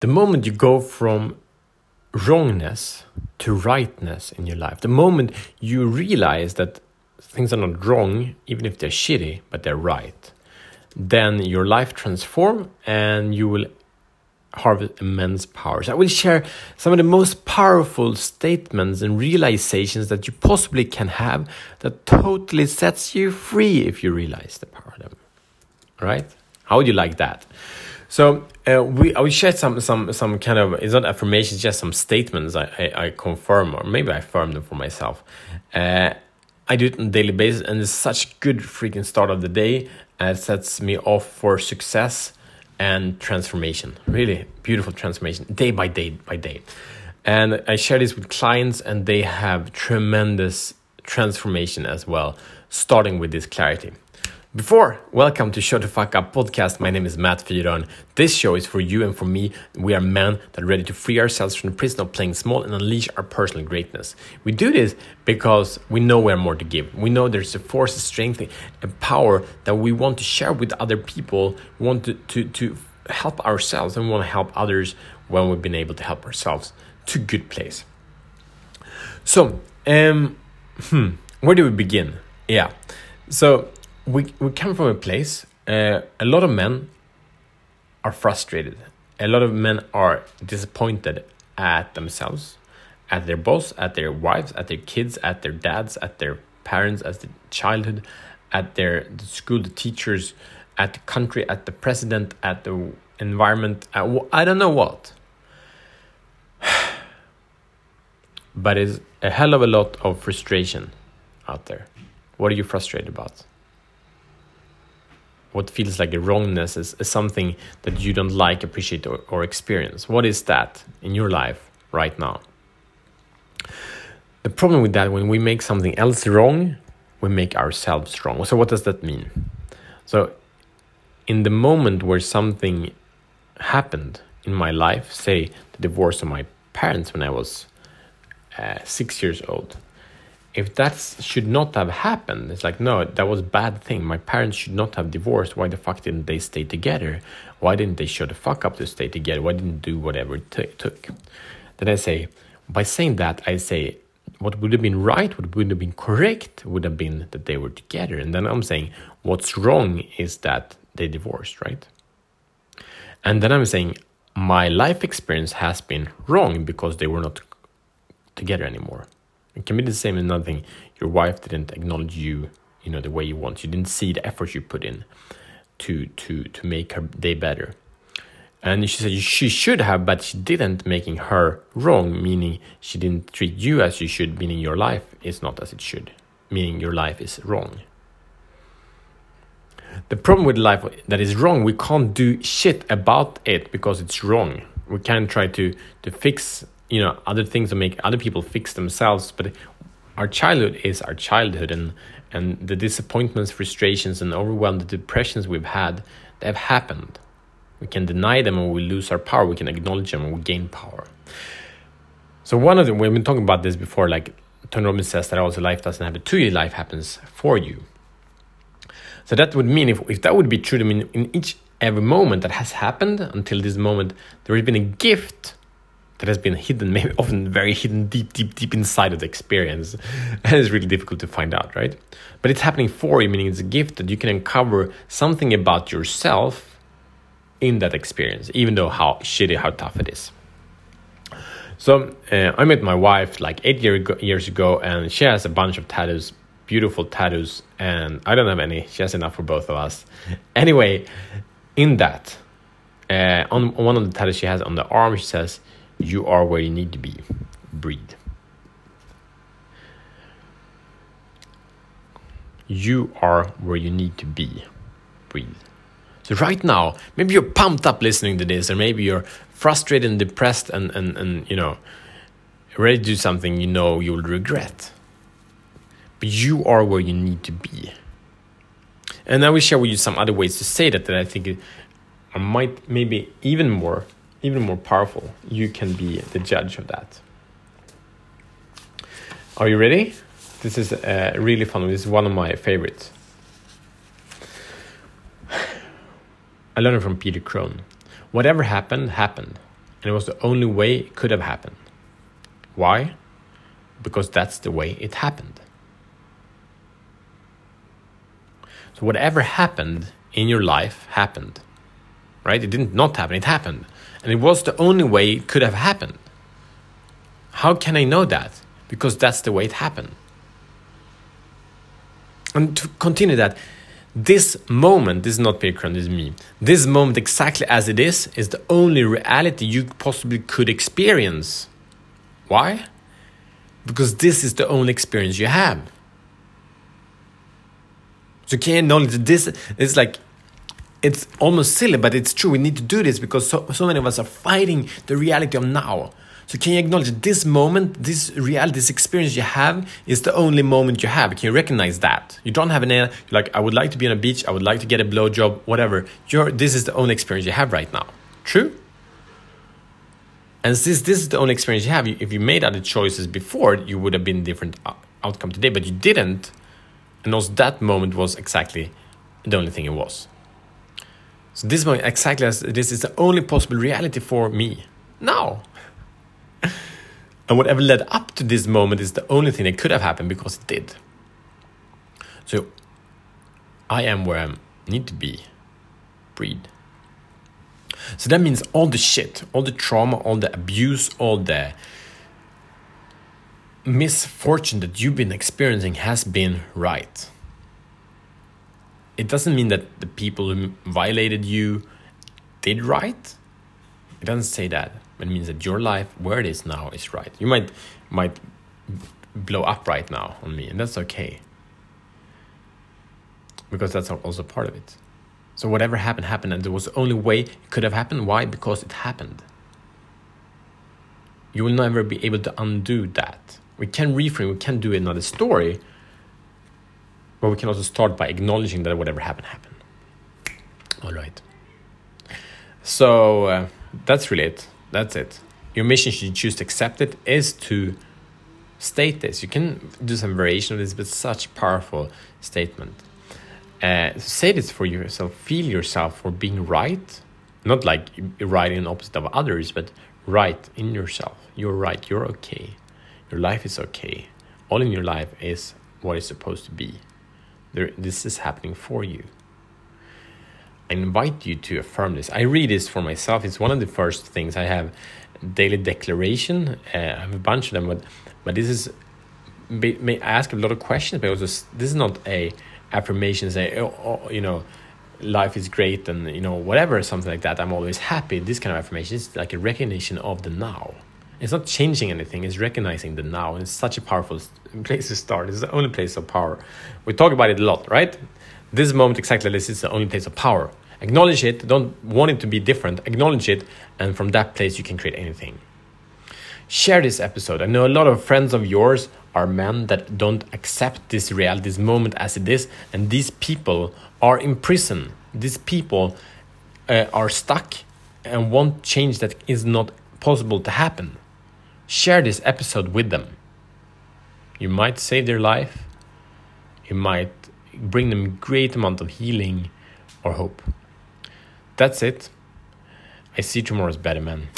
the moment you go from wrongness to rightness in your life, the moment you realize that things are not wrong, even if they're shitty, but they're right, then your life transform and you will harvest immense powers. I will share some of the most powerful statements and realizations that you possibly can have that totally sets you free if you realize the power of them. Right? How would you like that? So uh, we I will share some some some kind of it's not affirmations, just some statements I, I, I confirm or maybe I affirm them for myself. Uh, I do it on a daily basis, and it's such good freaking start of the day. Uh, it sets me off for success and transformation. Really beautiful transformation, day by day by day. And I share this with clients, and they have tremendous transformation as well, starting with this clarity. Before, welcome to Show the Fuck Up podcast. My name is Matt Fyron. This show is for you and for me. We are men that are ready to free ourselves from the prison of playing small and unleash our personal greatness. We do this because we know we have more to give. We know there's a force, a strength, a power that we want to share with other people. We want to, to, to help ourselves and we want to help others when we've been able to help ourselves to good place. So, um, hmm, where do we begin? Yeah. So we, we come from a place, uh, a lot of men are frustrated. A lot of men are disappointed at themselves, at their boss, at their wives, at their kids, at their dads, at their parents, at the childhood, at their the school, the teachers, at the country, at the president, at the environment, at I don't know what. but it's a hell of a lot of frustration out there. What are you frustrated about? What feels like a wrongness is, is something that you don't like, appreciate, or, or experience. What is that in your life right now? The problem with that, when we make something else wrong, we make ourselves wrong. So, what does that mean? So, in the moment where something happened in my life, say the divorce of my parents when I was uh, six years old, if that should not have happened, it's like, no, that was bad thing. My parents should not have divorced. Why the fuck didn't they stay together? Why didn't they show the fuck up to stay together? Why didn't do whatever it t- took? Then I say, by saying that, I say, what would have been right, what would have been correct, would have been that they were together. And then I'm saying, what's wrong is that they divorced, right? And then I'm saying, my life experience has been wrong because they were not together anymore. It can be the same as nothing. Your wife didn't acknowledge you, you know, the way you want. You didn't see the effort you put in to to to make her day better. And she said she should have, but she didn't, making her wrong, meaning she didn't treat you as you should, meaning your life is not as it should, meaning your life is wrong. The problem with life that is wrong, we can't do shit about it because it's wrong. We can't try to to fix you know other things to make other people fix themselves but our childhood is our childhood and and the disappointments frustrations and overwhelmed the depressions we've had they've happened. We can deny them and we lose our power. We can acknowledge them and we gain power. So one of them we've been talking about this before like tony robbins says that also life doesn't happen to you life happens for you. So that would mean if, if that would be true i mean in each every moment that has happened until this moment there has been a gift that has been hidden, maybe often very hidden deep, deep, deep inside of the experience. And it's really difficult to find out, right? But it's happening for you, meaning it's a gift that you can uncover something about yourself in that experience, even though how shitty, how tough it is. So uh, I met my wife like eight year ago, years ago, and she has a bunch of tattoos, beautiful tattoos, and I don't have any. She has enough for both of us. Anyway, in that, uh, on one of the tattoos she has on the arm, she says, you are where you need to be. Breathe. You are where you need to be. Breathe. So, right now, maybe you're pumped up listening to this, or maybe you're frustrated and depressed and, and, and you know, ready to do something you know you'll regret. But you are where you need to be. And I will share with you some other ways to say that that I think I might maybe even more even more powerful. You can be the judge of that. Are you ready? This is uh, really fun. This is one of my favorites. I learned it from Peter Crone. Whatever happened, happened. And it was the only way it could have happened. Why? Because that's the way it happened. So, whatever happened in your life happened. Right? It didn't not happen, it happened. And it was the only way it could have happened. How can I know that? Because that's the way it happened. And to continue that, this moment, this is not Peter this is me. This moment, exactly as it is, is the only reality you possibly could experience. Why? Because this is the only experience you have. So can you acknowledge that this is like it's almost silly, but it's true. We need to do this because so, so many of us are fighting the reality of now. So can you acknowledge this moment, this reality, this experience you have is the only moment you have? Can you recognize that? You don't have an you're like I would like to be on a beach, I would like to get a blowjob, whatever. You're this is the only experience you have right now. True? And since this is the only experience you have, if you made other choices before, you would have been different outcome today, but you didn't. And also that moment was exactly the only thing it was. So this moment, exactly as this is the only possible reality for me now. And whatever led up to this moment is the only thing that could have happened because it did. So I am where I need to be. Breed. So that means all the shit, all the trauma, all the abuse, all the misfortune that you've been experiencing has been right. It doesn't mean that the people who violated you did right. It doesn't say that. It means that your life, where it is now, is right. You might might blow up right now on me, and that's okay. Because that's also part of it. So whatever happened happened, and there was the only way it could have happened. Why? Because it happened. You will never be able to undo that. We can reframe. We can do another story, but we can also start by acknowledging that whatever happened happened. All right. So uh, that's really it that's it. Your mission, should you choose to accept it, is to state this. You can do some variation of this, but such a powerful statement. Uh, say this for yourself. Feel yourself for being right, not like right in opposite of others, but right in yourself. You're right. You're okay. Your life is okay. All in your life is what is supposed to be. There, this is happening for you. I invite you to affirm this. I read this for myself. It's one of the first things I have. Daily declaration. Uh, I have a bunch of them, but but this is. May I ask a lot of questions, but this is not a affirmation. Say, oh, oh, you know, life is great, and you know, whatever, something like that. I'm always happy. This kind of affirmation is like a recognition of the now. It's not changing anything. It's recognizing the now. And it's such a powerful place to start. It's the only place of power. We talk about it a lot, right? This moment, exactly this is the only place of power. Acknowledge it, don't want it to be different, acknowledge it, and from that place you can create anything. Share this episode. I know a lot of friends of yours are men that don't accept this reality, this moment as it is, and these people are in prison. These people uh, are stuck and want change that is not possible to happen. Share this episode with them. You might save their life. You might bring them great amount of healing or hope. That's it. I see tomorrow's better man.